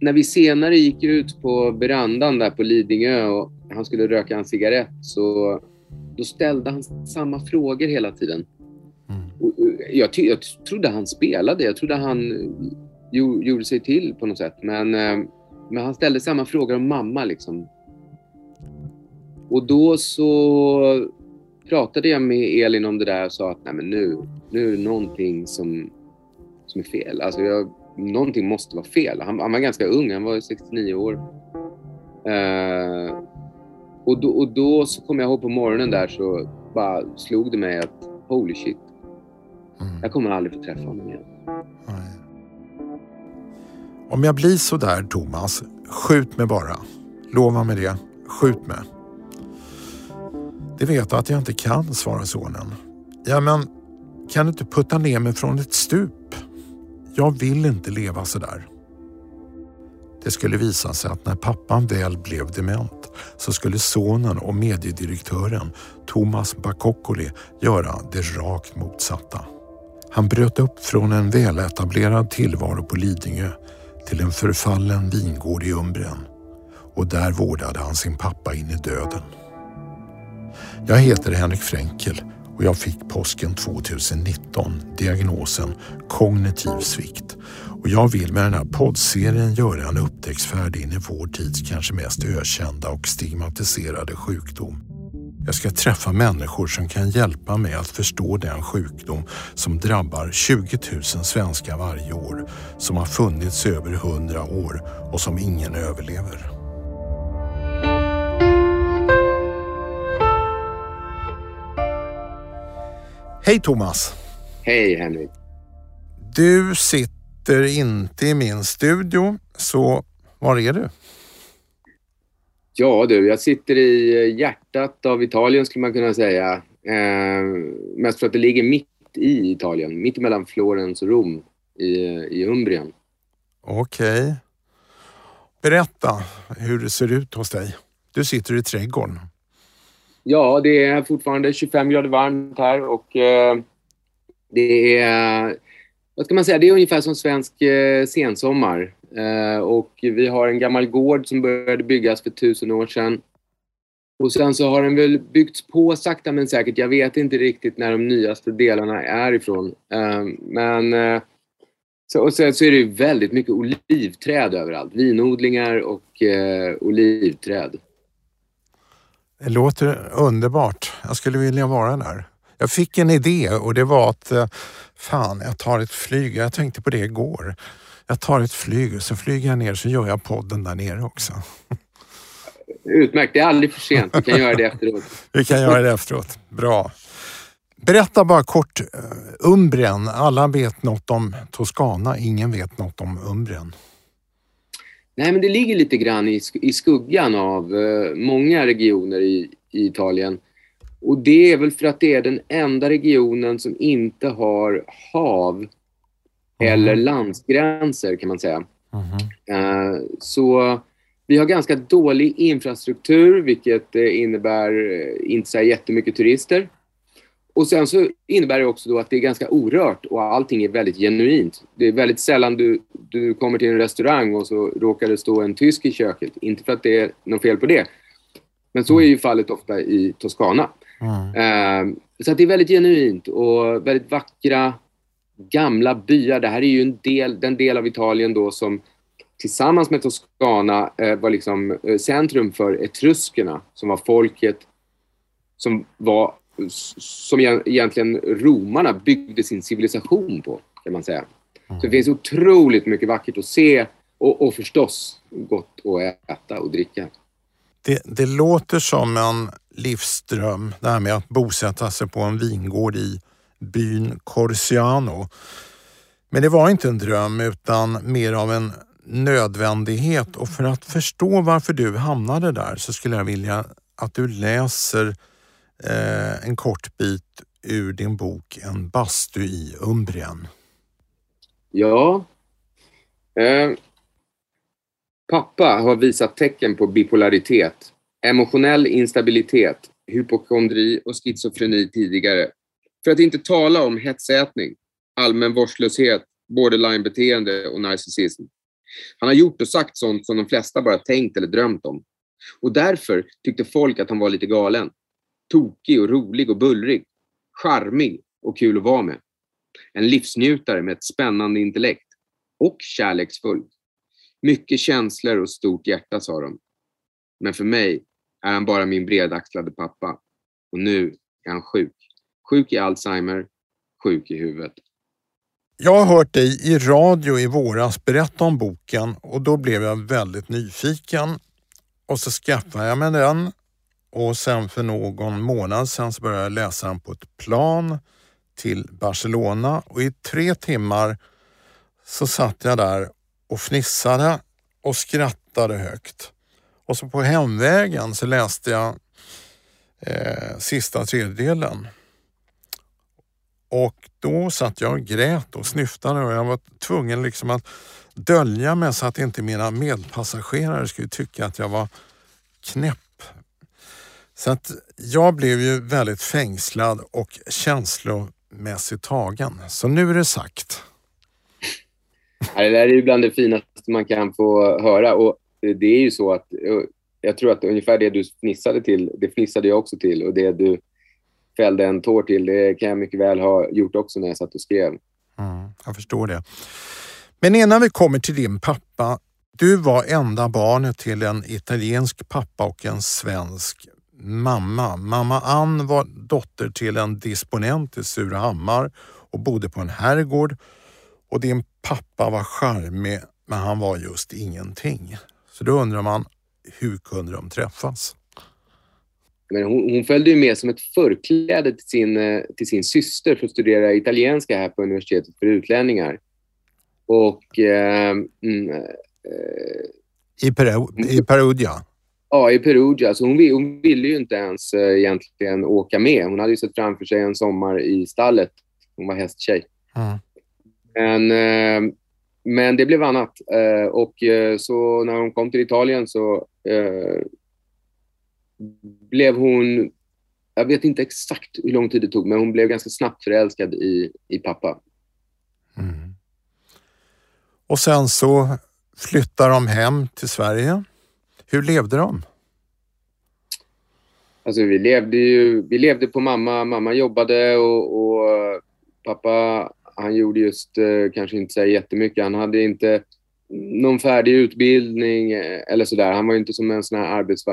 när vi senare gick ut på verandan där på Lidingö och han skulle röka en cigarett så då ställde han samma frågor hela tiden. Mm. Och jag, jag trodde han spelade, jag trodde han gjorde sig till på något sätt. Men, eh, men han ställde samma frågor om mamma liksom. Och då så pratade jag med Elin om det där och sa att Nej, men nu, nu är det någonting som, som är fel. Alltså jag, någonting måste vara fel. Han, han var ganska ung, han var 69 år. Uh, och, då, och då så kom jag ihåg på morgonen där så bara slog det mig att holy shit. Mm. Jag kommer aldrig få träffa honom igen. Nej. Om jag blir så där Thomas, skjut mig bara. Lova mig det. Skjut mig. Det vet du att jag inte kan, svarar sonen. Ja, men kan du inte putta ner mig från ett stup? Jag vill inte leva så där. Det skulle visa sig att när pappan väl blev dement så skulle sonen och mediedirektören Thomas Bakokoli göra det rakt motsatta. Han bröt upp från en väletablerad tillvaro på Lidingö till en förfallen vingård i Umbrien och där vårdade han sin pappa in i döden. Jag heter Henrik Fränkel och jag fick påsken 2019 diagnosen kognitiv svikt. Och jag vill med den här poddserien göra en upptäcktsfärd in i vår tids kanske mest ökända och stigmatiserade sjukdom. Jag ska träffa människor som kan hjälpa mig att förstå den sjukdom som drabbar 20 000 svenskar varje år, som har funnits i över 100 år och som ingen överlever. Hej Thomas! Hej Henrik! Du sitter inte i min studio, så var är du? Ja du, jag sitter i hjärtat av Italien skulle man kunna säga. Eh, mest för att det ligger mitt i Italien, mitt emellan Florens och Rom i, i Umbrien. Okej. Okay. Berätta hur det ser ut hos dig. Du sitter i trädgården. Ja, det är fortfarande 25 grader varmt här och eh, det är, vad ska man säga, det är ungefär som svensk eh, sensommar. Eh, och vi har en gammal gård som började byggas för tusen år sedan. Och sen så har den väl byggts på sakta men säkert. Jag vet inte riktigt när de nyaste delarna är ifrån. Eh, men eh, så, och sen så är det väldigt mycket olivträd överallt. Vinodlingar och eh, olivträd. Det låter underbart. Jag skulle vilja vara där. Jag fick en idé och det var att eh, fan, jag tar ett flyg. Jag tänkte på det igår. Jag tar ett flyg och så flyger jag ner så gör jag podden där nere också. Utmärkt, det är aldrig för sent. Vi kan göra det efteråt. Vi kan göra det efteråt. Bra. Berätta bara kort, uh, Umbrien. Alla vet något om Toscana, ingen vet något om Umbrien. Nej, men det ligger lite grann i, i skuggan av uh, många regioner i, i Italien. Och det är väl för att det är den enda regionen som inte har hav eller mm. landsgränser kan man säga. Mm. Så vi har ganska dålig infrastruktur vilket innebär eh, inte så jättemycket turister. Och sen så innebär det också då att det är ganska orört och allting är väldigt genuint. Det är väldigt sällan du, du kommer till en restaurang och så råkar det stå en tysk i köket. Inte för att det är något fel på det. Men så är ju fallet ofta i Toscana. Mm. Uh, så det är väldigt genuint och väldigt vackra gamla byar. Det här är ju en del, den del av Italien då som tillsammans med Toscana eh, var liksom eh, centrum för etruskerna som var folket som var som egentligen romarna byggde sin civilisation på, kan man säga. Så det finns otroligt mycket vackert att se och, och förstås gott att äta och dricka. Det, det låter som en livsdröm, det här med att bosätta sig på en vingård i byn Corsiano. Men det var inte en dröm utan mer av en nödvändighet och för att förstå varför du hamnade där så skulle jag vilja att du läser eh, en kort bit ur din bok En bastu i Umbrien. Ja. Eh, pappa har visat tecken på bipolaritet, emotionell instabilitet, hypokondri och schizofreni tidigare för att inte tala om hetsätning, allmän vårdslöshet, borderline-beteende och narcissism. Han har gjort och sagt sånt som de flesta bara tänkt eller drömt om. Och därför tyckte folk att han var lite galen. Tokig och rolig och bullrig. Charmig och kul att vara med. En livsnjutare med ett spännande intellekt. Och kärleksfull. Mycket känslor och stort hjärta, sa de. Men för mig är han bara min bredaxlade pappa. Och nu är han sjuk. Sjuk i Alzheimer, sjuk i huvudet. Jag har hört dig i radio i våras berätta om boken och då blev jag väldigt nyfiken. Och så skaffade jag mig den och sen för någon månad sedan så började jag läsa den på ett plan till Barcelona och i tre timmar så satt jag där och fnissade och skrattade högt. Och så på hemvägen så läste jag eh, sista tredjedelen. Och då satt jag och grät och snyftade och jag var tvungen liksom att dölja mig så att inte mina medpassagerare skulle tycka att jag var knäpp. Så att jag blev ju väldigt fängslad och känslomässigt tagen. Så nu är det sagt. Det där är ju bland det finaste man kan få höra och det är ju så att jag tror att ungefär det du fnissade till, det fnissade jag också till och det du fällde en tår till, det kan jag mycket väl ha gjort också när jag satt och skrev. Mm, jag förstår det. Men innan vi kommer till din pappa. Du var enda barnet till en italiensk pappa och en svensk mamma. Mamma Ann var dotter till en disponent i Surahammar och bodde på en herrgård. Och din pappa var charmig, men han var just ingenting. Så då undrar man, hur kunde de träffas? Men hon, hon följde ju med som ett förkläde till sin, eh, till sin syster för att studera italienska här på universitetet för utlänningar. Och... Eh, mm, eh, I, Peru, I Perugia? Ja, i Perugia. Så hon, hon ville ju inte ens eh, egentligen åka med. Hon hade ju sett framför sig en sommar i stallet. Hon var hästtjej. Mm. Men, eh, men det blev annat. Eh, och så när hon kom till Italien så blev hon, jag vet inte exakt hur lång tid det tog, men hon blev ganska snabbt förälskad i, i pappa. Mm. Och sen så flyttar de hem till Sverige. Hur levde de? Alltså vi levde ju, vi levde på mamma. Mamma jobbade och, och eh, pappa han gjorde just eh, kanske inte så jättemycket. Han hade inte någon färdig utbildning eh, eller sådär. Han var inte som en sån här arbets,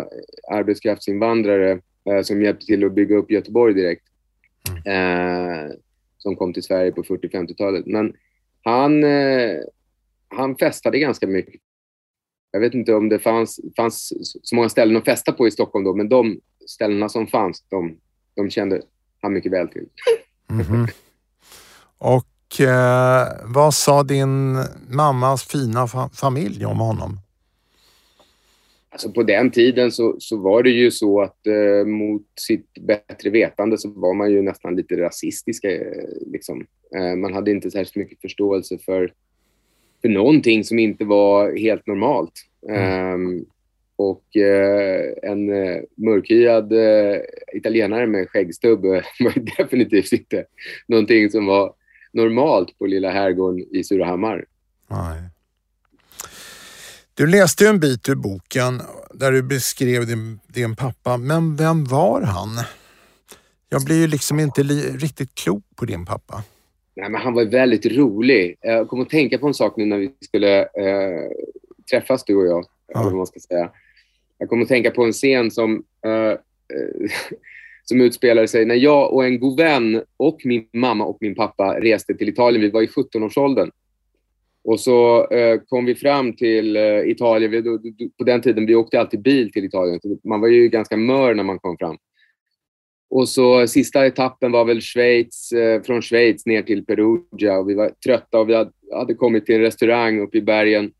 arbetskraftsinvandrare eh, som hjälpte till att bygga upp Göteborg direkt. Mm. Eh, som kom till Sverige på 40-50-talet. Men han, eh, han festade ganska mycket. Jag vet inte om det fanns, fanns så många ställen att festa på i Stockholm då, men de ställena som fanns, de, de kände han mycket väl till. Mm -hmm. Och eh, vad sa din mammas fina fa familj om honom? Alltså på den tiden så, så var det ju så att eh, mot sitt bättre vetande så var man ju nästan lite rasistisk. Eh, liksom. Eh, man hade inte särskilt mycket förståelse för, för någonting som inte var helt normalt. Mm. Ehm, och eh, en eh, mörkhyad italienare med skäggstubb var definitivt inte någonting som var normalt på lilla herrgården i Surahammar. Nej. Du läste en bit ur boken där du beskrev din, din pappa, men vem var han? Jag blir ju liksom inte riktigt klok på din pappa. Nej, men han var väldigt rolig. Jag kom att tänka på en sak nu när vi skulle eh, träffas, du och jag. Ja. Vad man ska säga. Jag kom att tänka på en scen som eh, eh som utspelade sig när jag och en god vän och min mamma och min pappa reste till Italien. Vi var i 17-årsåldern. Och så eh, kom vi fram till eh, Italien. Vi, då, på den tiden vi åkte alltid bil till Italien. Man var ju ganska mör när man kom fram. Och så sista etappen var väl Schweiz, eh, från Schweiz ner till Perugia. Och vi var trötta och vi hade, hade kommit till en restaurang uppe i bergen.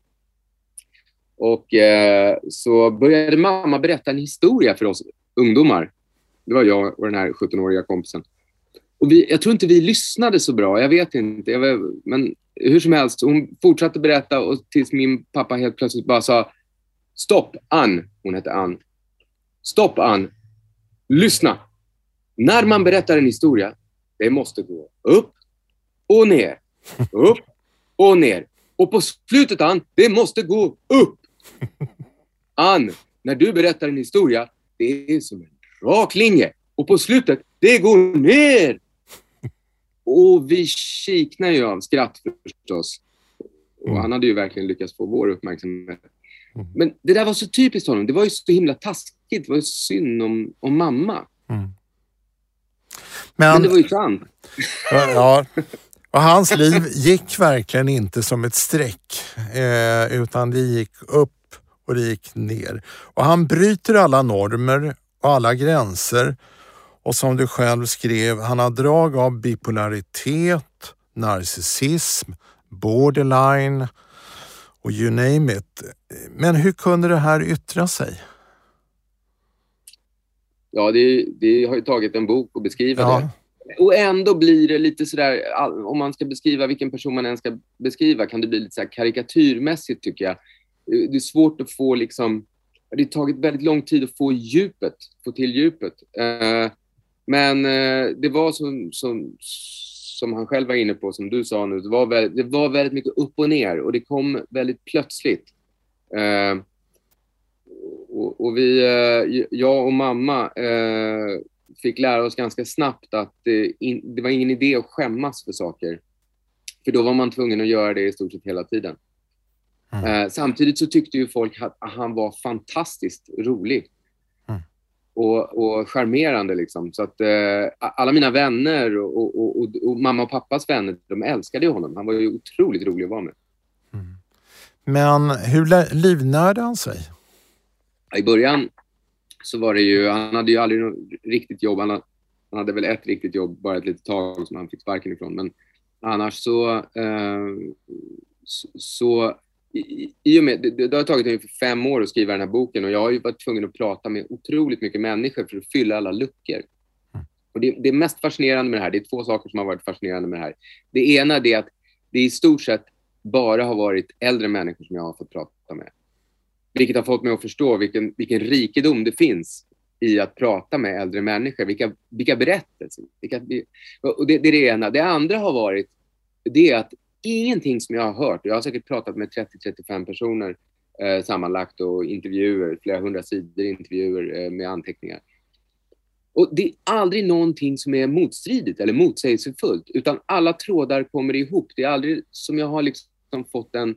Och eh, så började mamma berätta en historia för oss ungdomar. Det var jag och den här 17-åriga kompisen. Och vi, jag tror inte vi lyssnade så bra, jag vet inte. Jag vet, men hur som helst, hon fortsatte berätta och tills min pappa helt plötsligt bara sa Stopp, Ann. Hon hette Ann. Stopp, Ann. Lyssna. När man berättar en historia, det måste gå upp och ner. Upp och ner. Och på slutet, Ann, det måste gå upp. Ann, när du berättar en historia, det är som en rak linje. Och på slutet, det går ner. Och vi kiknar ju av skratt förstås. Och Mm. han hade ju verkligen lyckats få vår uppmärksamhet. Mm. Men det där var så typiskt honom. Det var ju så himla taskigt. Det var ju synd om, om mamma. Mm. Men Men, det var ju sant. ja, och hans liv gick verkligen inte som ett streck, eh, utan det gick upp och det gick ner. Och han bryter alla normer och alla gränser. Och som du själv skrev, han har drag av bipolaritet, narcissism, borderline och you name it. Men hur kunde det här yttra sig? Ja, det, det har ju tagit en bok att beskriva det. Ja, Och ändå blir det lite sådär, om man ska beskriva vilken person man än ska beskriva, kan det bli lite så karikatyrmässigt tycker jag. Det det är svårt att få liksom, det har tagit väldigt lång tid att få djupet, få till djupet. Eh, men eh, det var som, som, som han själv var inne på, som du sa nu, det var, väldigt, det var väldigt mycket upp och ner och det kom väldigt plötsligt. Och, och vi, eh, jag och mamma eh, fick lära oss ganska snabbt att det, in, det var ingen idé att skämmas för saker. För då var man tvungen att göra det i stort sett hela tiden. Mm. Eh, samtidigt så tyckte ju folk att han var fantastiskt rolig. Mm. Och, och charmerande liksom. Så att eh, alla mina vänner och, och, och, och, mamma och pappas vänner, de älskade honom. Han var ju otroligt rolig att vara med. men hur livnärde han sig? I början så var det ju, han hade ju aldrig något riktigt jobb. Han, han hade väl ett riktigt jobb bara ett litet tag som han fick sparken ifrån. Men annars så, eh, så, så i, i- i och med, det, det har tagit ungefär fem år att skriva den här boken och jag har ju varit tvungen att prata med otroligt mycket människor för att fylla alla luckor. Och det, det mest fascinerande med det här, det är två saker som har varit fascinerande med det här. Det ena är att det i stort sett bara har varit äldre människor som jag har fått prata med. Vilket har fått mig att förstå vilken, vilken rikedom det finns i att prata med äldre människor. Vilka, vilka berättelser. Vilka, och det, det är det ena. Det andra har varit det är att ingenting som jag har hört, jag har säkert pratat med 30-35 personer eh, sammanlagt och intervjuer, flera hundra sidor intervjuer eh, med anteckningar. Och det är aldrig någonting som är motstridigt eller motsägelsefullt, utan alla trådar kommer ihop. Det är aldrig som jag har liksom fått en, en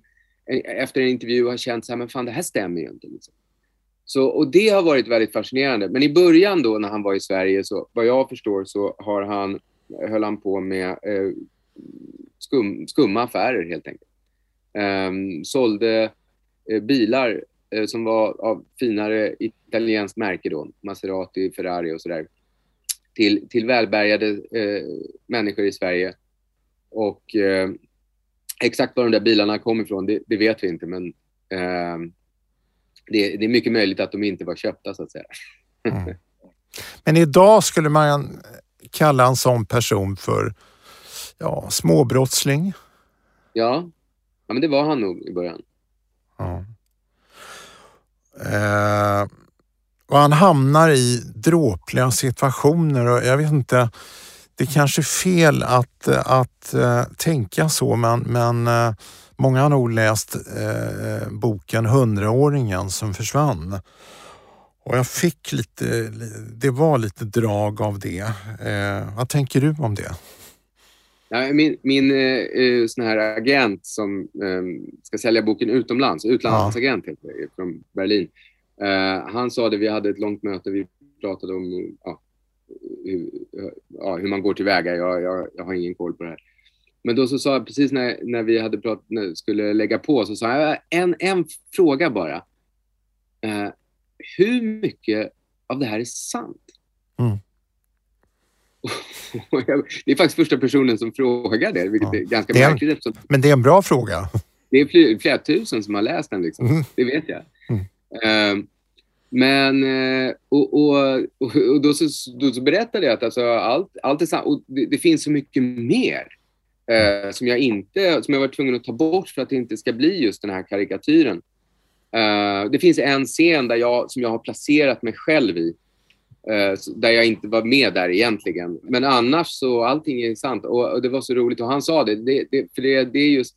Eh, efter en intervju har känt så här, men fan det här stämmer ju inte. Liksom. Så, och det har varit väldigt fascinerande. Men i början då när han var i Sverige, så vad jag förstår så har han, höll han på med eh, skum, skumma affärer helt enkelt. Um, sålde eh, bilar eh, som var av finare italienskt märke då, Maserati, Ferrari och sådär, till, till välbärgade eh, människor i Sverige. Och eh, exakt var de där bilarna kom ifrån, det, det vet vi inte, men eh, det, det är mycket möjligt att de inte var köpta så att säga. Mm. Men idag skulle man kalla en sån person för ja, småbrottsling. Ja. ja, men det var han nog i början. Ja. Eh, och han hamnar i dråpliga situationer och jag vet inte, det är kanske är fel att, att uh, tänka så men, men uh, många har nog läst uh, boken Hundraåringen som försvann. Och jag fick lite, det var lite drag av det. vad tänker du om det? Min min eh, sån här agent som eh, ska sälja boken utomlands, utlandsagent ja. heter det, från Berlin. Eh, han sa det, vi hade ett långt möte, vi pratade om ja, hur, ja, hur man går tillväga. Jag, jag, jag har ingen koll på det här. Men då så sa jag, precis när, när vi hade pratat, när skulle lägga på, så sa jag en, en fråga bara. Eh, hur mycket av det här är sant? Mm. det är faktiskt första personen som frågar det, vilket ja. är ganska det är, märkligt. Eftersom men det är en bra fråga. Det är flera, flera tusen som har läst den, liksom. Mm. det vet jag. Mm. Uh, men, uh, och, och, och, då, så, då så berättade jag att alltså, allt, allt är sant. Och det, det finns så mycket mer uh, som jag inte, som jag var tvungen att ta bort för att det inte ska bli just den här karikatyren. det finns en scen där jag, som jag har placerat mig själv i där jag inte var med där egentligen. Men annars så allting är sant och, och det var så roligt och han sa det, det, det för det, det är just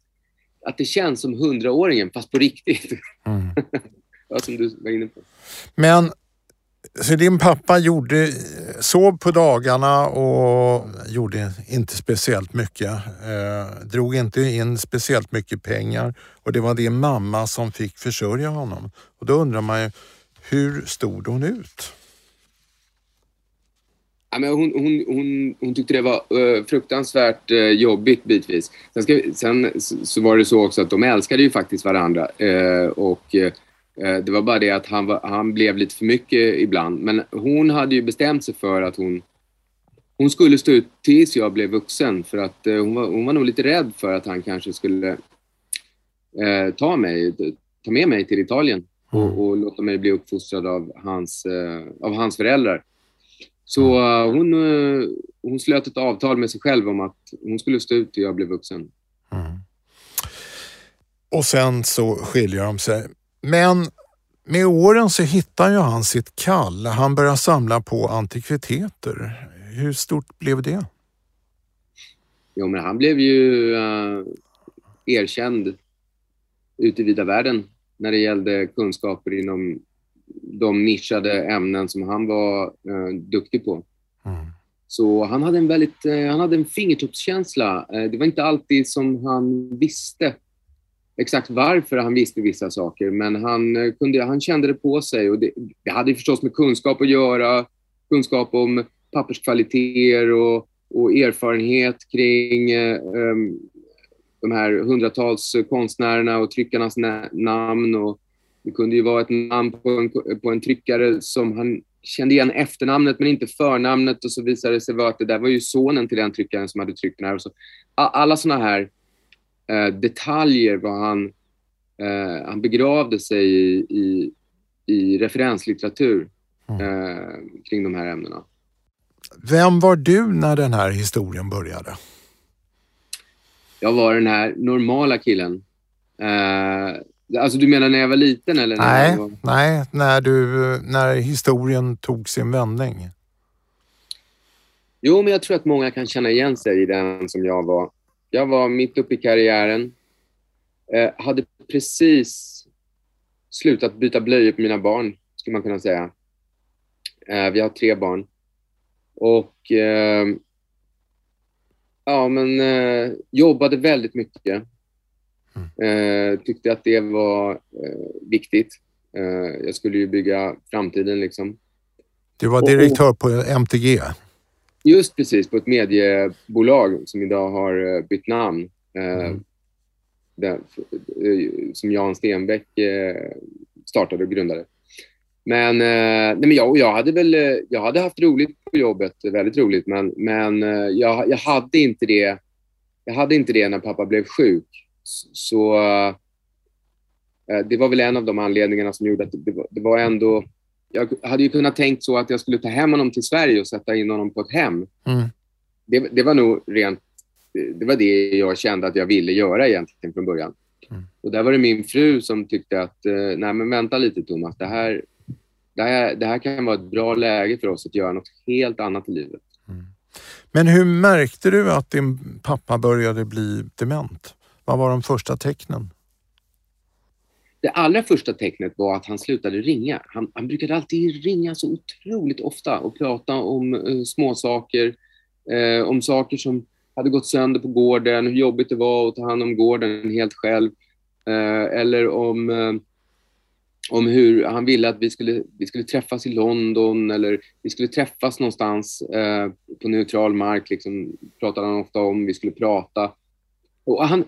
att det känns som hundraåringen, fast på riktigt. Mm. ja, som du var inne på. Men så din pappa gjorde, sov på dagarna och gjorde inte speciellt mycket. Eh, drog inte in speciellt mycket pengar och det var din mamma som fick försörja honom. Och då undrar man ju, hur stod hon ut? Ja, men hon, hon, hon, hon tyckte det var uh, fruktansvärt uh, jobbigt bitvis. Sen, ska, sen så var det så också att de älskade ju faktiskt varandra. Uh, och det var bara det att han, var, han blev lite för mycket ibland. Men hon hade ju bestämt sig för att hon, hon skulle stå ut tills jag blev vuxen. För att hon, var, hon var nog lite rädd för att han kanske skulle ta, mig, ta med mig till Italien och, mm. och låta mig bli uppfostrad av hans, av hans föräldrar. Så uh, hon, uh, hon slöt ett avtal med sig själv om att hon skulle stå ut till jag blev vuxen. Mm. Och sen så skiljer de sig. Men med åren så hittar ju han sitt kall. Han börjar samla på antikviteter. Hur stort blev det? Jo, men han blev ju uh, erkänd ute i vida världen när det gällde kunskaper inom de nischade ämnen som han var eh, duktig på. Mm. Så han hade en väldigt, eh, han hade en fingertoppskänsla. Det var inte alltid som han visste exakt varför han visste vissa saker, men han, eh, kunde, han kände det på sig. Och det, det hade förstås med kunskap att göra, kunskap om papperskvaliteter och, och erfarenhet kring um, de här hundratals konstnärerna och tryckarnas namn och det kunde ju vara ett namn på en, på en tryckare som han kände igen efternamnet men inte förnamnet och så visade det sig vara att det där var ju sonen till den tryckaren som hade tryckt den här. Och så, alla sådana här eh, detaljer var han, eh, han begravde sig i, i, i referenslitteratur mm. eh, kring de här ämnena. Vem var du när den här historien började? Jag var den här normala killen. Eh, Alltså du menar när jag var liten eller? Nej, var... nej när, du, när historien tog sin vändning. Jo, men jag tror att många kan känna igen sig i den som jag var. Jag var mitt uppe i karriären. Eh, hade precis slutat byta blöjor på mina barn, skulle man kunna säga. Eh, vi har tre barn. Och eh, ja, men eh, jobbade väldigt mycket. Mm. Eh, tyckte att det var eh, viktigt. Jag skulle ju bygga framtiden liksom. Du var direktör på MTG? Just precis, på ett mediebolag som idag har eh, bytt namn. Eh, mm. Där, eh, som Jan Stenbeck startade och grundade. Men, nej, men jag, jag, hade väl, jag hade haft roligt på jobbet, väldigt roligt, men, men jag, jag, hade inte det, jag hade inte det när pappa blev sjuk. Så det var väl en av de anledningarna som gjorde att det var, det var ändå... Jag hade ju kunnat tänkt så att jag skulle ta hem honom till Sverige och sätta in honom på ett hem. Mm. Det, det, var nog rent... Det var det jag kände att jag ville göra egentligen från början. Mm. Och där var det min fru som tyckte att, eh, nej men vänta lite Thomas, det här, det här, det här kan vara ett bra läge för oss att göra något helt annat i livet. Mm. Men hur märkte du att din pappa började bli dement? Vad var de första tecknen? Det allra första tecknet var att han slutade ringa. Han, han brukade alltid ringa så otroligt ofta och prata om eh, uh, småsaker, uh, eh, om saker som hade gått sönder på gården, hur jobbigt det var att ta hand om gården helt själv. Uh, eller om, om hur han ville att vi skulle, vi skulle träffas i London eller vi skulle träffas någonstans på neutral mark, liksom, pratade han ofta om. Vi skulle prata. Och han,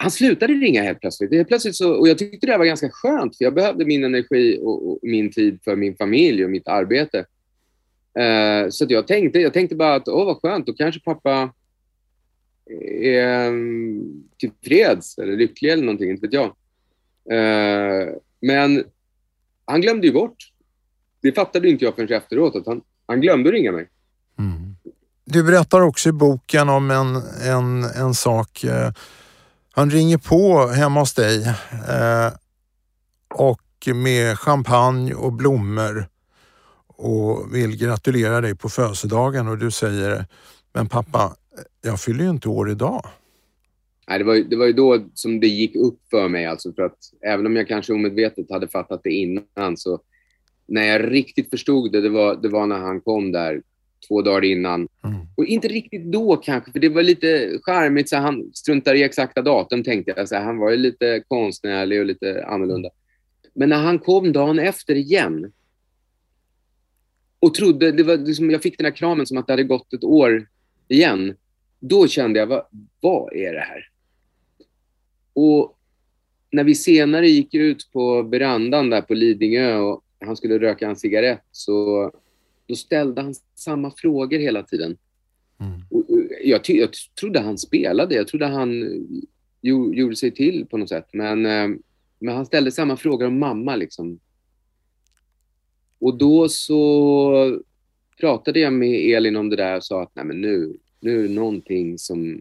han slutade ringa helt plötsligt. Det plötsligt så, och jag tyckte det var ganska skönt, för jag behövde min energi och, och min tid för min familj och mitt arbete. Uh, så jag, tänkte, jag tänkte bara att, åh vad skönt, då kanske pappa är mm, tillfreds eller lycklig eller någonting, inte vet jag. Uh, men han glömde ju bort. Det fattade inte jag förrän efteråt, att han, han glömde ringa mig. Mm. Du berättar också i boken om en, en, en sak eh, han ringer på hemma hos dig eh, och med champagne och blommor och vill gratulera dig på födelsedagen och du säger Men pappa, jag fyller ju inte år idag. Nej, det, var, det var ju då som det gick upp för mig. Alltså för att även om jag kanske omedvetet hade fattat det innan så när jag riktigt förstod det, det var, det var när han kom där två dagar innan. Mm. Och inte riktigt då kanske, för det var lite charmigt. Så han struntar i exakta datum tänkte jag. Så han var ju lite konstnärlig och lite annorlunda. Men när han kom dagen efter igen och trodde, det var liksom, jag fick den här kramen som att det hade gått ett år igen. Då kände jag, vad, vad är det här? Och när vi senare gick ut på verandan där på Lidingö och han skulle röka en cigarett så då ställde han samma frågor hela tiden. Mm. Och jag, jag, trodde han spelade, jag trodde han gjorde sig till på något sätt. Men, eh, men han ställde samma frågor om mamma. Liksom. Och då så pratade jag med Elin om det där och sa att Nej, men nu, nu är det någonting som,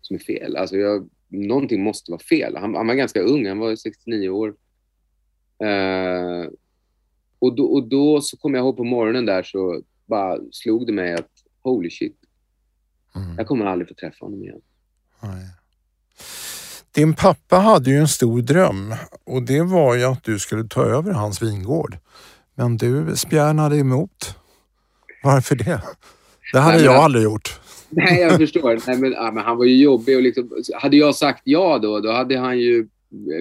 som är fel. Alltså jag, någonting måste vara fel. Han, han var ganska ung, han var 69 år. Uh, och, då, och då så kom jag ihåg på morgonen där så bara slog det mig att holy shit, mm. jag kommer aldrig få träffa honom igen. Nej. Din pappa hade ju en stor dröm och det var ju att du skulle ta över hans vingård. Men du spjärnade emot. Varför det? Det hade Nej, jag men, aldrig gjort. Nej, jag förstår. Nej, men, ja, men han var ju jobbig och liksom, hade jag sagt ja då, då hade han ju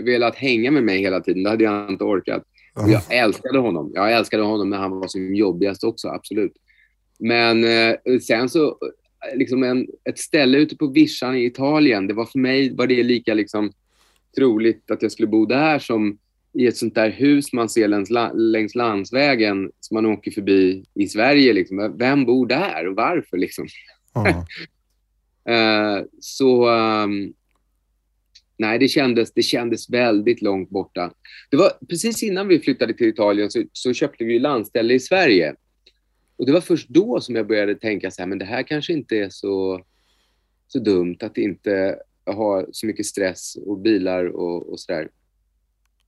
velat hänga med mig hela tiden. Det hade jag inte orkat. Och jag älskade honom. Jag älskade honom när han var som jobbigast också, absolut. Men eh, sen så, liksom en, ett ställe ute på vischan i Italien, det var för mig var det lika liksom, troligt att jag skulle bo där som i ett sånt där hus man ser längs, längs landsvägen som man åker förbi i Sverige. Liksom. Vem bor där och varför? Liksom? uh, så um, nej, det kändes, det kändes väldigt långt borta. Det var precis innan vi flyttade till Italien så, så köpte vi landställe i Sverige. Och det var först då som jag började tänka så här, men det här kanske inte är så, så dumt att inte ha så mycket stress och bilar och, och där.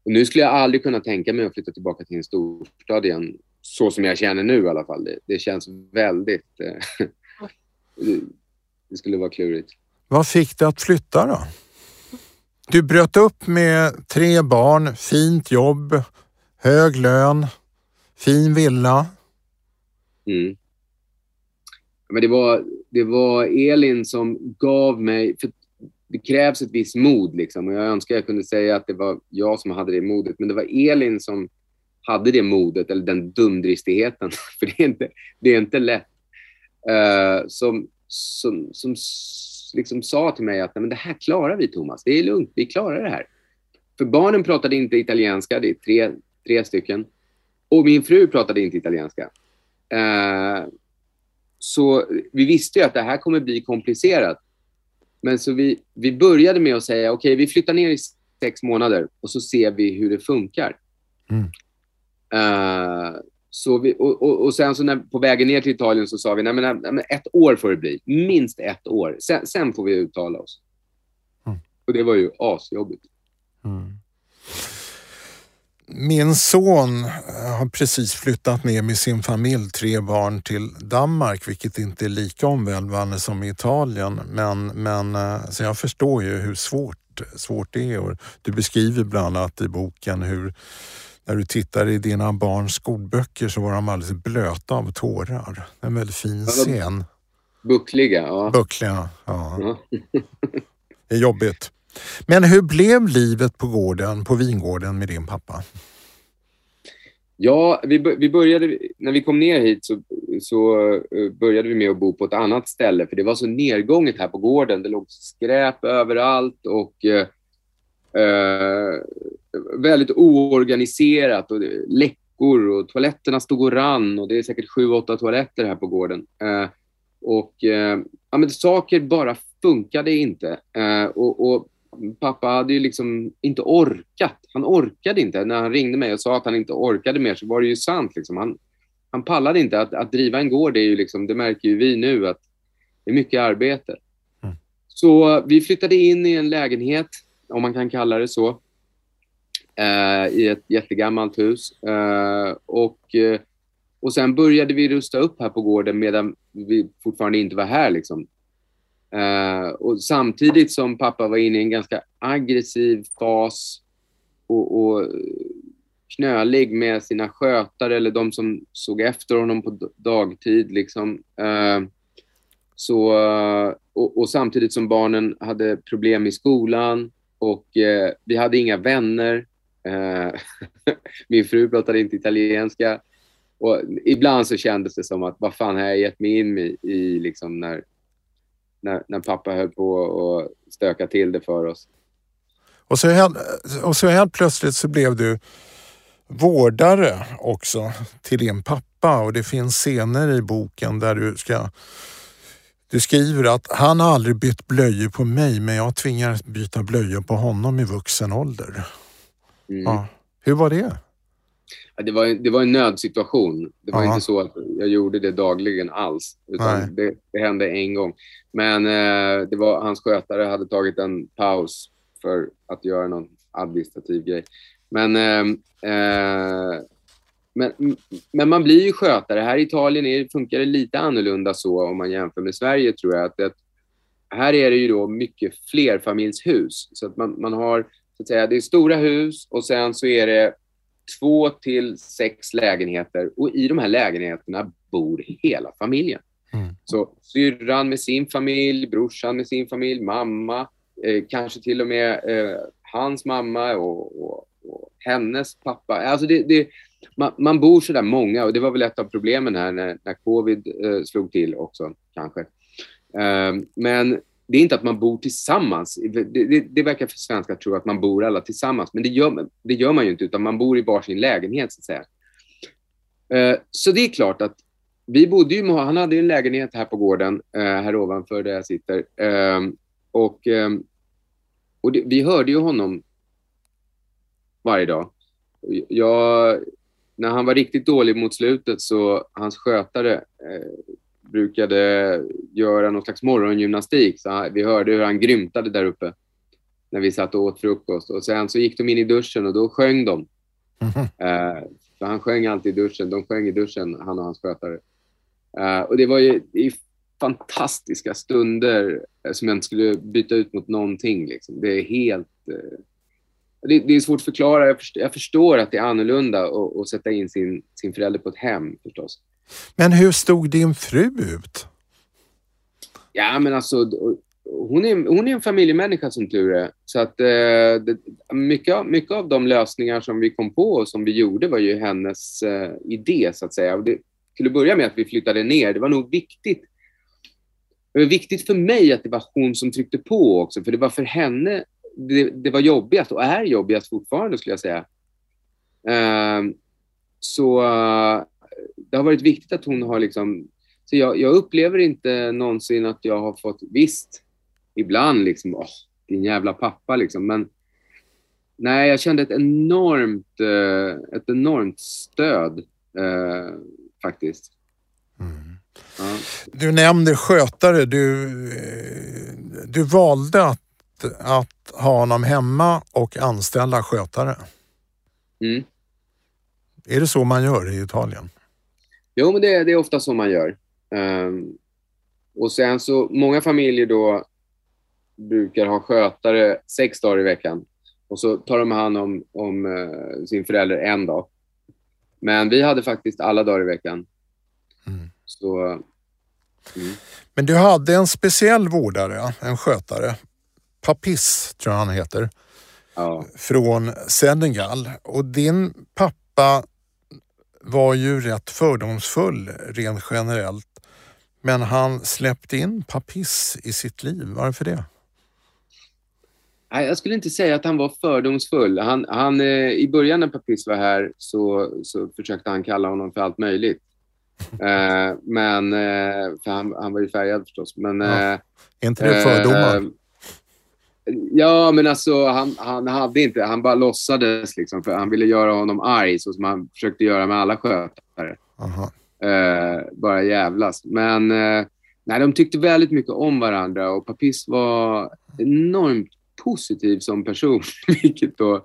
Och nu skulle jag aldrig kunna tänka mig att flytta tillbaka till en storstad igen, så som jag känner nu i alla fall. Det, det känns väldigt... Eh, det skulle vara klurigt. Vad fick dig att flytta då? Du bröt upp med tre barn, fint jobb, hög lön, fin villa. Mm. Men det, var, det var Elin som gav mig... För det krävs ett visst mod. Liksom. Och jag önskar jag kunde säga att det var jag som hade det modet, men det var Elin som hade det modet, eller den dumdristigheten. För det är inte, det är inte lätt. Uh, som, som, som liksom sa till mig att men det här klarar vi, Thomas. Det är lugnt, vi klarar det här. För barnen pratade inte italienska, det är tre, tre stycken. Och min fru pratade inte italienska. Uh, så vi visste ju att det här kommer bli komplicerat. Men så vi, vi började med att säga, okej, okay, vi flyttar ner i sex månader och så ser vi hur det funkar. Mm. Uh, så vi, och, och, och, sen så när, på vägen ner till Italien så sa vi, nej men, nej, men ett år får det bli. Minst ett år. Sen, sen får vi uttala oss. Mm. Och det var ju asjobbigt. Mm. Min son har precis flyttat ner med sin familj, tre barn, till Danmark, vilket inte är lika omvälvande som i Italien. Men, men eh, så jag förstår ju hur svårt, svårt det är. Du beskriver bland annat i boken hur när du tittar i dina barns skolböcker så var de alldeles blöta av tårar. En väldigt fin scen. Buckliga, ja. Buckliga, ja. ja. det är jobbigt. Men hur blev livet på gården, på vingården med din pappa? Ja, vi, vi började, när vi kom ner hit så, så eh, började vi med att bo på ett annat ställe för det var så nedgånget här på gården. Det låg skräp överallt och eh väldigt oorganiserat och läckor och toaletterna stod och rann och det är säkert sju, åtta toaletter här på gården. Eh, och eh, ja, men saker bara funkade inte. Eh, och, och pappa hade ju liksom inte orkat. Han orkade inte. När han ringde mig och sa att han inte orkade mer så var det ju sant. Liksom. Han, han pallade inte. Att, att driva en gård, det, är ju liksom, det märker ju vi nu, att det är mycket arbete. Mm. Så vi flyttade in i en lägenhet, om man kan kalla det så, eh, i ett jättegammalt hus. Eh, och, eh, och sen började vi rusta upp här på gården medan vi fortfarande inte var här. Liksom. Eh, och samtidigt som pappa var inne i en ganska aggressiv fas och, och knölig med sina skötare eller de som såg efter honom på dagtid. Liksom. Eh, så, eh, och, och, samtidigt som barnen hade problem i skolan och eh, vi hade inga vänner. Eh, min fru pratade inte italienska. Och ibland så kändes det som att vad fan har jag gett mig in i, i liksom när, när, när pappa höll på att stöka till det för oss. Och så, helt, och så helt plötsligt så blev du vårdare också till din pappa och det finns scener i boken där du ska du skriver att han har aldrig bytt blöjor på mig men jag tvingar byta blöjor på honom i vuxen ålder. Mm. Ja. Hur var det? det, var, det var en nödsituation. Det var Aha. inte så att jag gjorde det dagligen alls. Utan det, det, hände en gång. Men eh, det var, hans skötare hade tagit en paus för att göra någon administrativ grej. Men, eh, eh, men, men man blir ju skötare. Här i Italien är, funkar det lite annorlunda så om man jämför med Sverige tror jag. Att det, här är det ju då mycket flerfamiljshus. Så att man, man har, så att säga, det är stora hus och sen så är det två till sex lägenheter och i de här lägenheterna bor hela familjen. Mm. Så syrran med sin familj, brorsan med sin familj, mamma, eh, kanske till och med eh, hans mamma och, och, och, hennes pappa. Alltså det, det, man, man, bor så där många och det var väl ett av problemen här när, när covid eh, slog till också kanske. Eh, men det är inte att man bor tillsammans. Det, det, det verkar för svenskar tro att man bor alla tillsammans, men det gör, det gör man ju inte, utan man bor i varsin lägenhet så att säga. Eh, så det är klart att vi bodde ju, han hade en lägenhet här på gården, eh, här ovanför där jag sitter. Eh, och eh, och det, vi hörde ju honom varje dag. Jag, när han var riktigt dålig mot slutet så hans skötare brukade göra någon slags morgongymnastik. Så vi hörde hur han grymtade där uppe när vi satt och åt frukost. Och sen så gick de in i duschen och då sjöng de. Mm -hmm. uh, för han sjöng alltid i duschen. De sjöng i duschen, han och hans skötare. Uh, och det var ju det fantastiska stunder som jag inte skulle byta ut mot någonting. Liksom. Det är helt... Uh, det, det, är svårt att förklara. Jag förstår, jag förstår att det är annorlunda att sätta in sin, sin förälder på ett hem förstås. Men hur stod din fru ut? Ja, men alltså hon är, hon är en familjemänniska som tur är. Så att eh, det, mycket, mycket av de lösningar som vi kom på och som vi gjorde var ju hennes eh, idé, så att säga. Och det, till att börja med att vi flyttade ner, det var nog viktigt. Det var viktigt för mig att det var hon som tryckte på också, för det var för henne det, det var jobbigast och är jobbigast fortfarande, skulle jag säga. Eh, så det har varit viktigt att hon har liksom... Så jag, jag upplever inte någonsin att jag har fått, visst, ibland liksom, åh, din jävla pappa liksom, men nej, jag kände ett enormt, eh, ett enormt stöd eh, faktiskt. Mm. Ja. Du nämnde skötare. Du, du valde att, att ha honom hemma och anställa skötare. Mm. Är det så man gör i Italien? Jo, men det, det är ofta så man gör. Um, och sen så, många familjer då brukar ha skötare sex dagar i veckan och så tar de hand om, om uh, sin förälder en dag. Men vi hade faktiskt alla dagar i veckan. Mm. Så, mm. Men du hade en speciell vårdare, en skötare. Papis tror jag han heter. Ja. Från Senegal. Och din pappa var ju rätt fördomsfull rent generellt. Men han släppte in Papis i sitt liv. Varför det? Nej, jag skulle inte säga att han var fördomsfull. Han, han, eh, I början när Papis var här så, så försökte han kalla honom för allt möjligt. eh, men, eh, för han, han var ju färgad förstås. Men, ja. Är inte det fördomar? Ja, men alltså han, han hade inte, han bara låtsades liksom, för han ville göra honom arg så som han försökte göra med alla skötare. Uh, bara jävlas. Men uh, nej, de tyckte väldigt mycket om varandra och Papis var enormt positiv som person, vilket då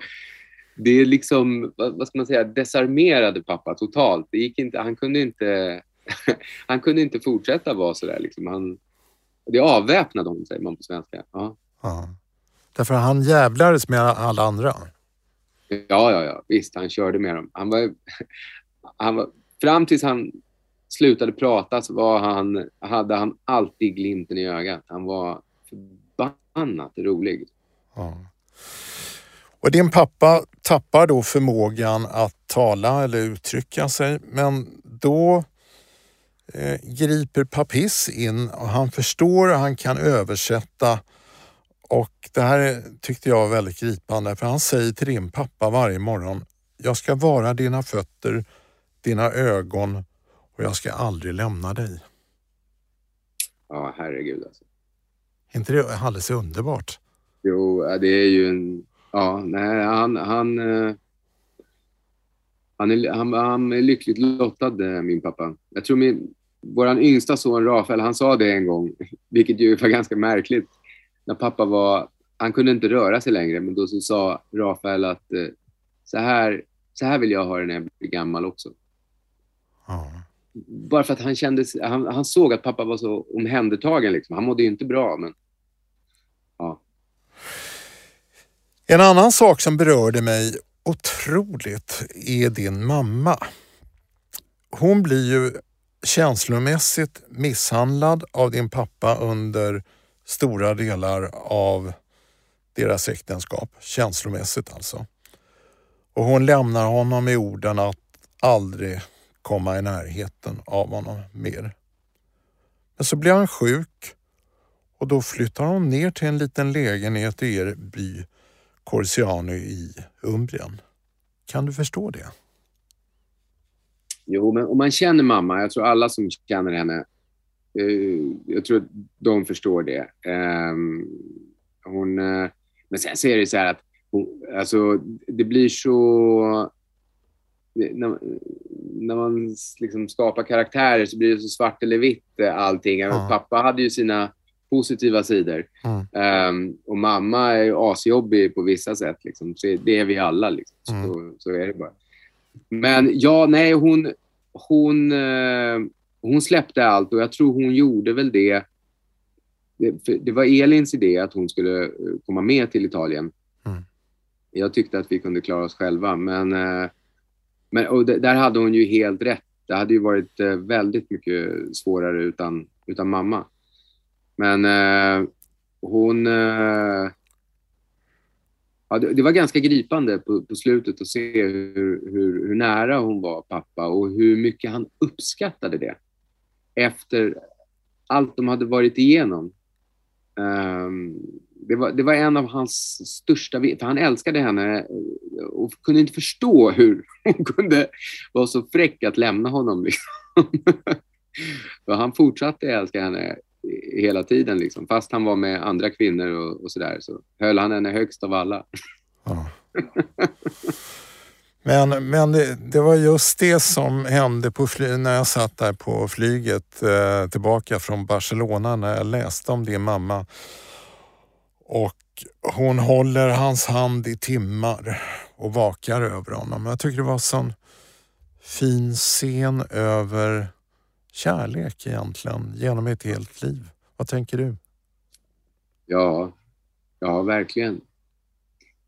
det är liksom, vad ska man säga, desarmerade pappa totalt. Det gick inte, han kunde inte, han kunde inte fortsätta vara sådär. Liksom. Han, Det avväpnade honom, säger man på svenska. Ja. Ja. Därför han jävlades med alla andra. Ja, ja, ja. Visst, han körde med dem. Han var, han var, fram tills han slutade prata så var han, hade han alltid glimten i ögat. Han var förbannat rolig. Ja. Och din pappa tappar då förmågan att tala eller uttrycka sig, men då eh, griper Papis in och han förstår och han kan översätta och det här tyckte jag var väldigt gripande för han säger till din pappa varje morgon, jag ska vara dina fötter, dina ögon och jag ska aldrig lämna dig. Ja, herregud alltså. Är inte det alldeles underbart? Jo, det är ju en... Ja, nej, han... Han, eh, han, är, han, han är lyckligt lottad, eh, min pappa. Jag tror min... Vår yngsta son Rafael, han sa det en gång, vilket ju var ganska märkligt när pappa var, han kunde inte röra sig längre, men då så sa Rafael att eh, så, här, så här vill jag ha det när jag blir gammal också. Ja. Bara för att han kände, han, han såg att pappa var så omhändertagen. Liksom. Han mådde ju inte bra, men ja. En annan sak som berörde mig otroligt är din mamma. Hon blir ju känslomässigt misshandlad av din pappa under stora delar av deras äktenskap, känslomässigt alltså. Och hon lämnar honom med orden att aldrig komma i närheten av honom mer. Men så blir han sjuk och då flyttar hon ner till en liten lägenhet i er by Corsiano i Umbrien. Kan du förstå det? Jo, men om man känner mamma, jag tror alla som känner henne jag tror att de förstår det. Ehm, hon, eh, men sen så är det så här att hon, alltså, det blir så... När, när man liksom skapar karaktärer så blir det så svart eller vitt eh, allting. Mm. Pappa hade ju sina positiva sidor. Mm. Um, och mamma är ju asjobbig på vissa sätt. Liksom. Så det är vi alla. Liksom. Mm. Så, så, är det bara. Men ja, nej, hon... hon uh, hon släppte allt och jag tror hon gjorde väl det. Det, det var Elins idé att hon skulle eh, komma med till Italien. Mm. Jag tyckte att vi kunde klara oss själva, men, eh, men och där hade hon ju helt rätt. Det hade ju varit eh, väldigt mycket svårare utan, utan mamma. Men hon... Ja, det, var ganska gripande på, på slutet att se hur, hur, hur, nära hon var pappa och hur mycket han uppskattade det efter allt de hade varit igenom. Um, det, var, det var en av hans största... För han älskade henne och kunde inte förstå hur hon kunde vara så fräck att lämna honom. Liksom. för han fortsatte älska henne hela tiden. Liksom. Fast han var med andra kvinnor och, och sådär så höll han henne högst av alla. Ja. Men, men det, det, var just det som hände på fly, när jag satt där på flyget eh, tillbaka från Barcelona när jag läste om din mamma. Och hon håller hans hand i timmar och vakar över honom. Jag tycker det var en sån fin scen över kärlek egentligen genom ett helt liv. Vad tänker du? Ja, ja verkligen.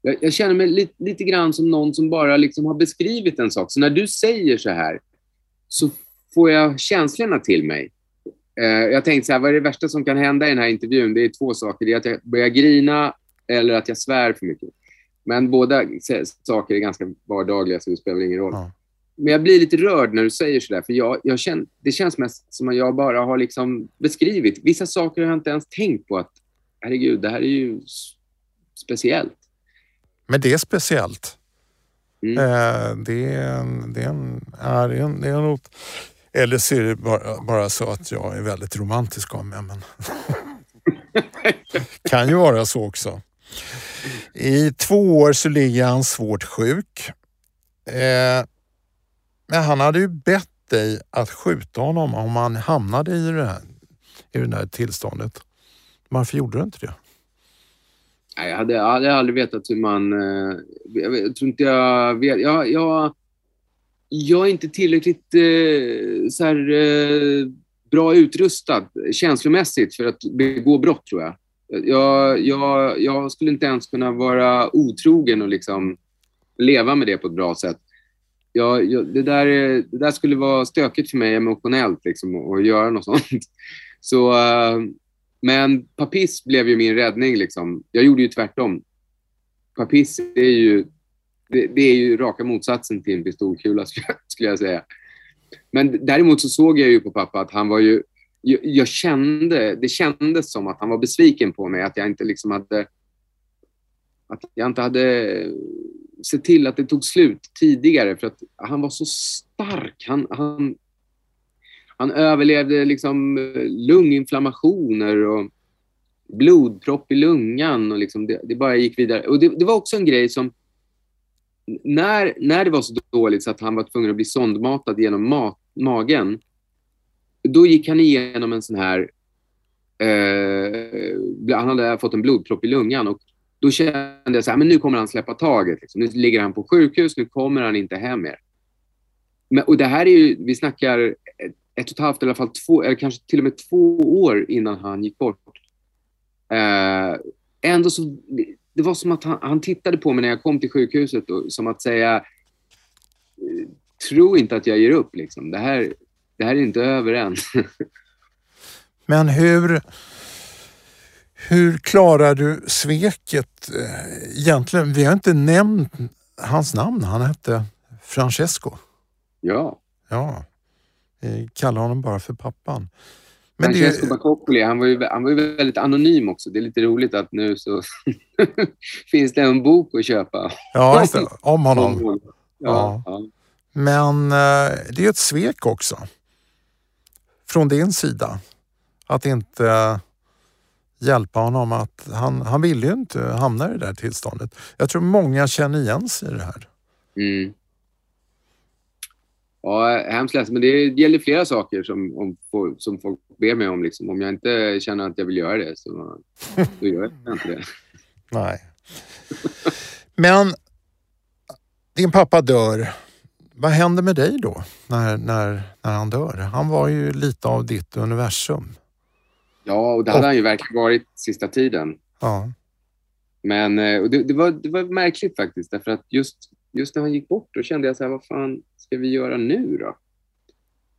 Jag, jag känner mig li, lite grann som någon som bara liksom har beskrivit en sak. Så när du säger så här så får jag känslorna till mig. Eh, jag tänkte så här, vad är det värsta som kan hända i den här intervjun? Det är två saker. Det är att jag börjar grina eller att jag svär för mycket. Men båda saker är ganska vardagliga, så det spelar ingen roll. Ja. Men jag blir lite rörd när du säger sådär, för jag, jag känner, det känns mest som att jag bara har liksom beskrivit. Vissa saker har jag inte ens tänkt på att, herregud, det här är ju speciellt. Men det är speciellt. Mm. Eh, det, är, det, är en, är en, det är något, eller så är det bara, bara så att jag är väldigt romantisk av mig. Men kan ju vara så också. I två år så ligger han svårt sjuk. Eh, men han hade ju bett dig att skjuta honom om han hamnade i det här, i det här tillståndet. Varför gjorde du inte det? Jag, hade, jag hade aldrig vetat hur man... Eh, jag, jag, jag tror inte jag vet. Jag, jag, jag är inte tillräckligt eh, så här, eh, bra utrustad känslomässigt för att begå brott, tror jag. Jag, jag, jag skulle inte ens kunna vara otrogen och liksom leva med det på ett bra sätt. Jag, jag, det, där, det där skulle vara stökigt för mig emotionellt liksom, att göra något sånt. Så, uh, men Papis blev ju min räddning. Liksom. Jag gjorde ju tvärtom. Papis är ju, det, det, är ju raka motsatsen till en pistolkula, skulle jag säga. Men däremot så såg jag ju på pappa att han var ju... Jag, jag, kände, det kändes som att han var besviken på mig, att jag inte liksom hade... Att jag inte hade sett till att det tog slut tidigare, för att han var så stark. Han, han, han överlevde liksom eh, lunginflammationer och blodpropp i lungan och liksom det, det bara gick vidare. Och det, det, var också en grej som när, när det var så dåligt så att han var tvungen att bli sondmatad genom mat, magen, då gick han igenom en sån här... Eh, han hade fått en blodpropp i lungan och då kände jag så här, men nu kommer han släppa taget. Liksom. Nu ligger han på sjukhus, nu kommer han inte hem mer. Men, och det här är ju, vi snackar ett, och ett halvt, eller i alla fall två, eller kanske till och med två år innan han gick bort. Eh, ändå så, det var som att han, han, tittade på mig när jag kom till sjukhuset och, som att säga, eh, tro inte att jag ger upp. Liksom. Det, här, det här är inte över än. Men hur, hur klarar du sveket eh, egentligen? Vi har inte nämnt hans namn. Han hette Francesco. Ja. Ja. Vi kallar honom bara för pappan. Men Francesco det... Bacoccoli, han var, ju, han var ju väldigt anonym också. Det är lite roligt att nu så finns det en bok att köpa. Ja, det. Om honom. Ja, ja. Men eh, det är ett svek också. Från din sida. Att inte hjälpa honom att han, han ville ju inte hamna i det där tillståndet. Jag tror många känner igen sig i det här. Mm. Ja, hemskt ledsen, men det gäller flera saker som, om, som folk ber mig om. Liksom. Om jag inte känner att jag vill göra det, så då gör jag inte det. Nej. Men din pappa dör. Vad händer med dig då när, när, när han dör? Han var ju lite av ditt universum. Ja, och det hade och... han ju verkligen varit sista tiden. Ja. Men eh, det, det, var, det var märkligt faktiskt, därför att just, just när han gick bort, då kände jag så här, vad fan ska vi göra nu då?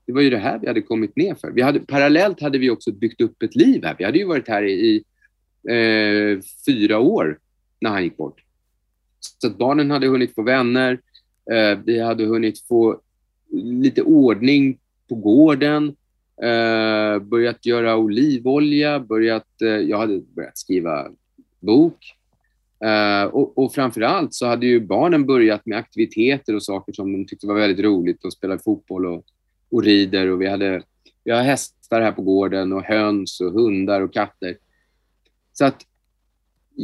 Det var ju det här vi hade kommit ner för. Vi hade, parallellt hade vi också byggt upp ett liv här. Vi hade ju varit här i, i eh, fyra år när han gick bort. Så att barnen hade hunnit få vänner. Eh, vi hade hunnit få lite ordning på gården. Eh, börjat göra olivolja, börjat, eh, jag hade börjat skriva bok. Uh, och, och framför allt så hade ju barnen börjat med aktiviteter och saker som de tyckte var väldigt roligt. att spela fotboll och, och rider och vi hade vi har hästar här på gården och höns och hundar och katter. Så att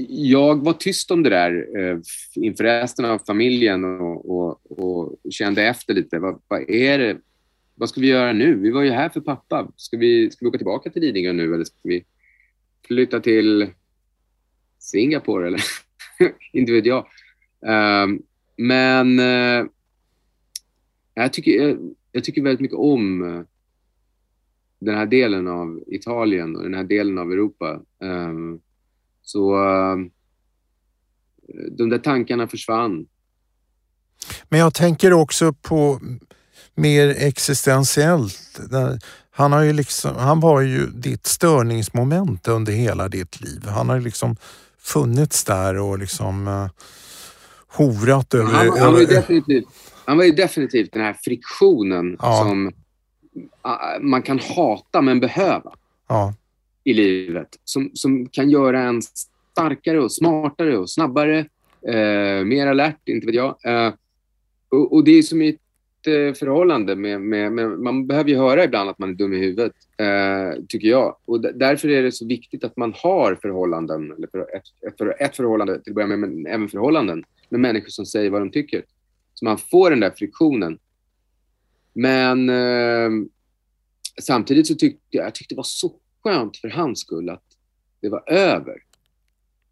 jag var tyst om det där eh, inför resten av familjen och, och, och kände efter lite. Vad, vad, är det? Vad ska vi göra nu? Vi var ju här för pappa. Ska vi, ska vi åka tillbaka till Lidingö nu eller ska vi flytta till Singapore eller? Inte vet jag. Um, men uh, jag, tycker, jag, jag, tycker väldigt mycket om uh, den här delen av Italien och den här delen av Europa. Um, så uh, de där tankarna försvann. Men jag tänker också på mer existentiellt. Han, har ju liksom, han var ju ditt störningsmoment under hela ditt liv. Han har ju liksom funnits där och liksom uh, horat över... Han, han, var ju definitivt, han var ju definitivt den här friktionen ja. som uh, man kan hata men behöva ja. i livet. Som, som kan göra en starkare och smartare och snabbare, uh, mer alert, inte vet jag. Och, och, det är som i Eh, förhållande med, med, med, Man behöver ju höra ibland att man är dum i huvudet, eh, tycker jag. Och därför är det så viktigt att man har förhållanden, eller för ett, för, ett förhållande till att börja med, men även förhållanden med människor som säger vad de tycker. Så man får den där friktionen. Men eh, samtidigt så tyckte jag, jag tyckte det var så skönt för hans skull att det var över.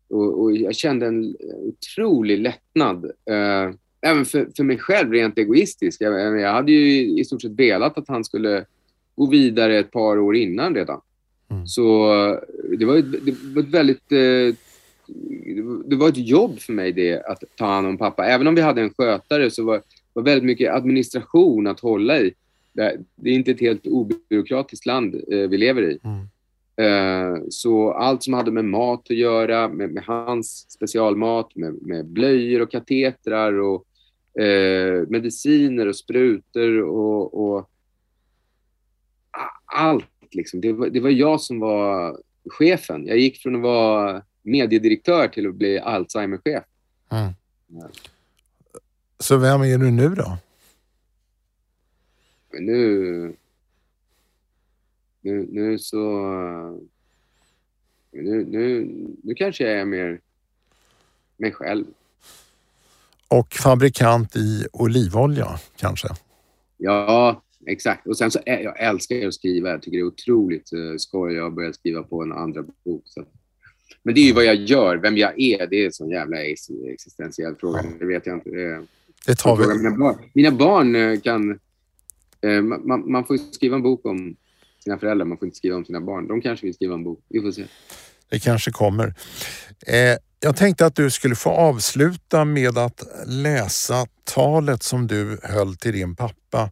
Och, och jag kände en otrolig lättnad. Eh, även för, för mig själv rent egoistiskt. Jag, jag hade ju i stort sett velat att han skulle gå vidare ett par år innan redan. Mm. Så det var, ett- det var ett väldigt... eh, Det var ett jobb för mig det, att ta hand om pappa. Även om vi hade en skötare så var var väldigt mycket administration att hålla i. Det det är inte ett helt obyråkratiskt land eh, vi lever i. Mm. Eh, Så allt som hade med mat att göra, med, med hans specialmat, med, med blöjor och katetrar och eh, mediciner och sprutor och, och allt. Liksom. Det, var, det var jag som var chefen. Jag gick från att vara mediedirektör till att bli Alzheimer-chef. Mm. Så vem är du nu då? Men nu... Nu, nu så... Nu, nu, nu kanske jag är mer mig själv. Och fabrikant i olivolja kanske? Ja, exakt. Och sen så ä- jag älskar att skriva. Jag tycker det är otroligt uh, skoj. Jag har börjat skriva på en andra bok. Så. Men det är ju vad jag gör. Vem jag är, det är en sån jävla ex- existentiell fråga. Ja. Det vet jag inte. Det är... Det tar vi. mina barn. Mina barn eh, kan... eh, man- Man, får skriva en bok om sina föräldrar. Man får inte skriva om sina barn. De kanske vill skriva en bok. Vi får se. Det kanske kommer. Eh, jag tänkte att du skulle få avsluta med att läsa talet som du höll till din pappa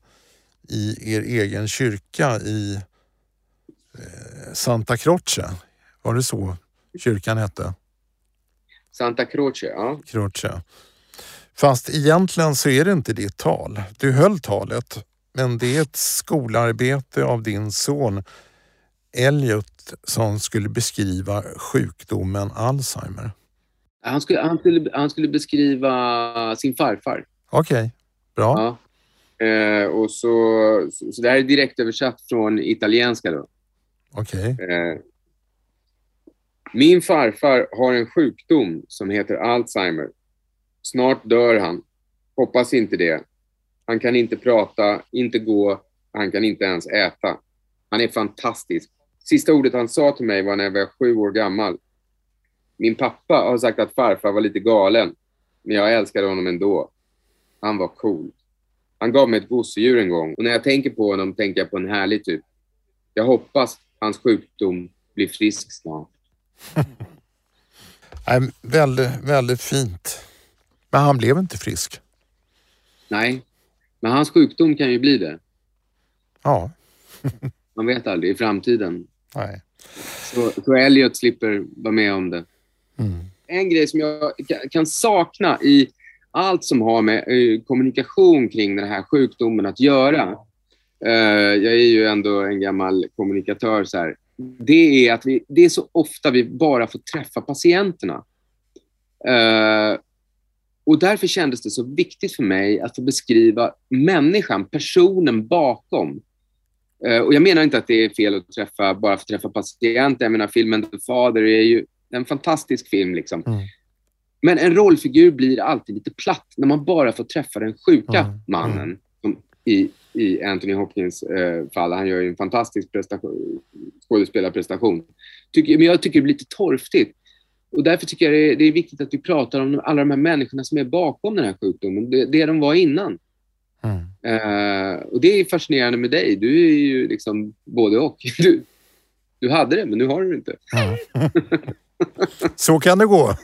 i er egen kyrka i eh, Santa Croce. Var det så kyrkan hette? Santa Croce, ja. Croce. Fast egentligen så är det inte ditt tal. Du höll talet, men det är ett skolarbete av din son Elliot som skulle beskriva sjukdomen Alzheimer. Han skulle, han, skulle, han skulle beskriva sin farfar. Okej, bra. Ja. Eh, och så, så, så det här är direkt översatt från italienska. Då. Okej. Eh, min farfar har en sjukdom som heter Alzheimer. Snart dör han. Hoppas inte det. Han kan inte prata, inte gå, han kan inte ens äta. Han är fantastisk. Sista ordet han sa till mig var när jag var sju år gammal. Min pappa har sagt att farfar var lite galen, men jag älskade honom ändå. Han var cool. Han gav mig ett gosedjur en gång och när jag tänker på honom tänker jag på en härlig typ. Jag hoppas hans sjukdom blir frisk snart. Nej, väldigt, väldigt fint. Men han blev inte frisk. Nej, men hans sjukdom kan ju bli det. Ja, Man vet aldrig i framtiden. nej. Så, så Elliot slipper vara med om det. Mm. En grej som jag ka- kan sakna i allt som har med eh, kommunikation kring den här sjukdomen att göra. eh, jag är ju ändå en gammal kommunikatör. Så här, det är att vi, det är så ofta vi bara får träffa patienterna. Eh, och därför kändes det så viktigt för mig att få beskriva människan, personen bakom. Eh, och jag menar inte att det är fel att träffa bara för att träffa patienter. Jag menar filmen The Father är ju en fantastisk film. Liksom. Mm. Men en rollfigur blir alltid lite platt när man bara får träffa den sjuka Mm, mannen. Som i, I Anthony Hopkins eh, fall. Han gör ju en fantastisk prestation, skådespelarprestation. Tycker, men jag tycker det blir lite torftigt. Och därför tycker jag det är, viktigt att vi pratar om alla de här människorna som är bakom den här sjukdomen. Det, det de var innan. Mm. Eh, och det är fascinerande med dig. Du är ju liksom både och. Du, du hade det, men nu har du det inte. Ja. Så kan det gå.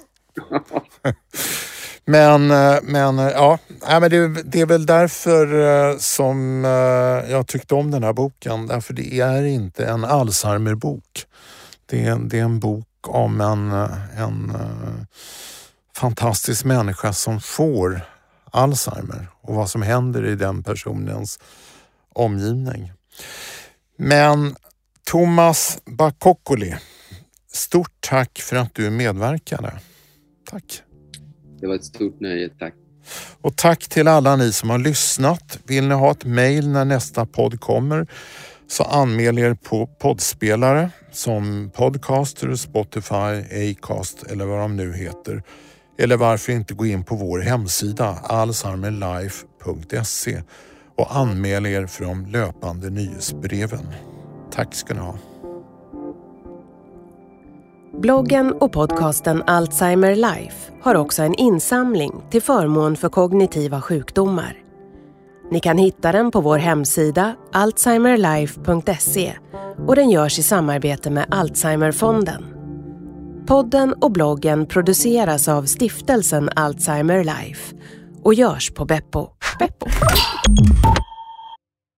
Men, eh, men eh, ja, men det, det är väl därför som jag tyckte om den här boken. Därför det är inte en Alzheimer-bok. Det är, det är en bok om en, en eh, fantastisk människa som får Alzheimer och vad som händer i den personens omgivning. Men Thomas Bakokkoli, stort tack för att du medverkade. Tack. Det var ett stort nöje. Tack. Och tack till alla ni som har lyssnat. Vill ni ha ett mejl när nästa podd kommer så anmäl er på poddspelare som Podcaster, Spotify, Acast eller vad de nu heter. Eller varför inte gå in på vår hemsida alzheimerlife.se och anmäl er för de löpande nyhetsbreven. Tack ska ni ha. Bloggen och podcasten Alzheimer Life har också en insamling till förmån för kognitiva sjukdomar. Ni kan hitta den på vår hemsida alzheimerlife.se och den görs i samarbete med Alzheimerfonden. Podden och bloggen produceras av stiftelsen Alzheimer Life och görs på Beppo. Beppo.